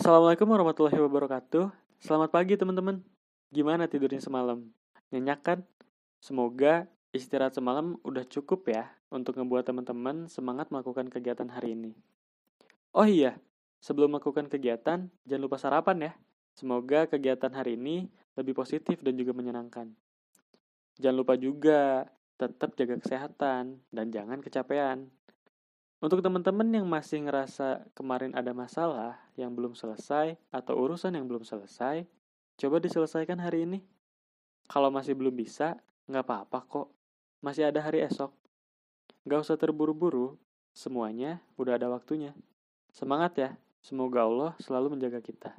Assalamualaikum warahmatullahi wabarakatuh. Selamat pagi teman-teman. Gimana tidurnya semalam? Nyenyak kan? Semoga istirahat semalam udah cukup ya untuk ngebuat teman-teman semangat melakukan kegiatan hari ini. Oh iya, sebelum melakukan kegiatan, jangan lupa sarapan ya. Semoga kegiatan hari ini lebih positif dan juga menyenangkan. Jangan lupa juga tetap jaga kesehatan dan jangan kecapean. Untuk teman-teman yang masih ngerasa kemarin ada masalah yang belum selesai atau urusan yang belum selesai, coba diselesaikan hari ini. Kalau masih belum bisa, nggak apa-apa kok. Masih ada hari esok. Nggak usah terburu-buru, semuanya udah ada waktunya. Semangat ya, semoga Allah selalu menjaga kita.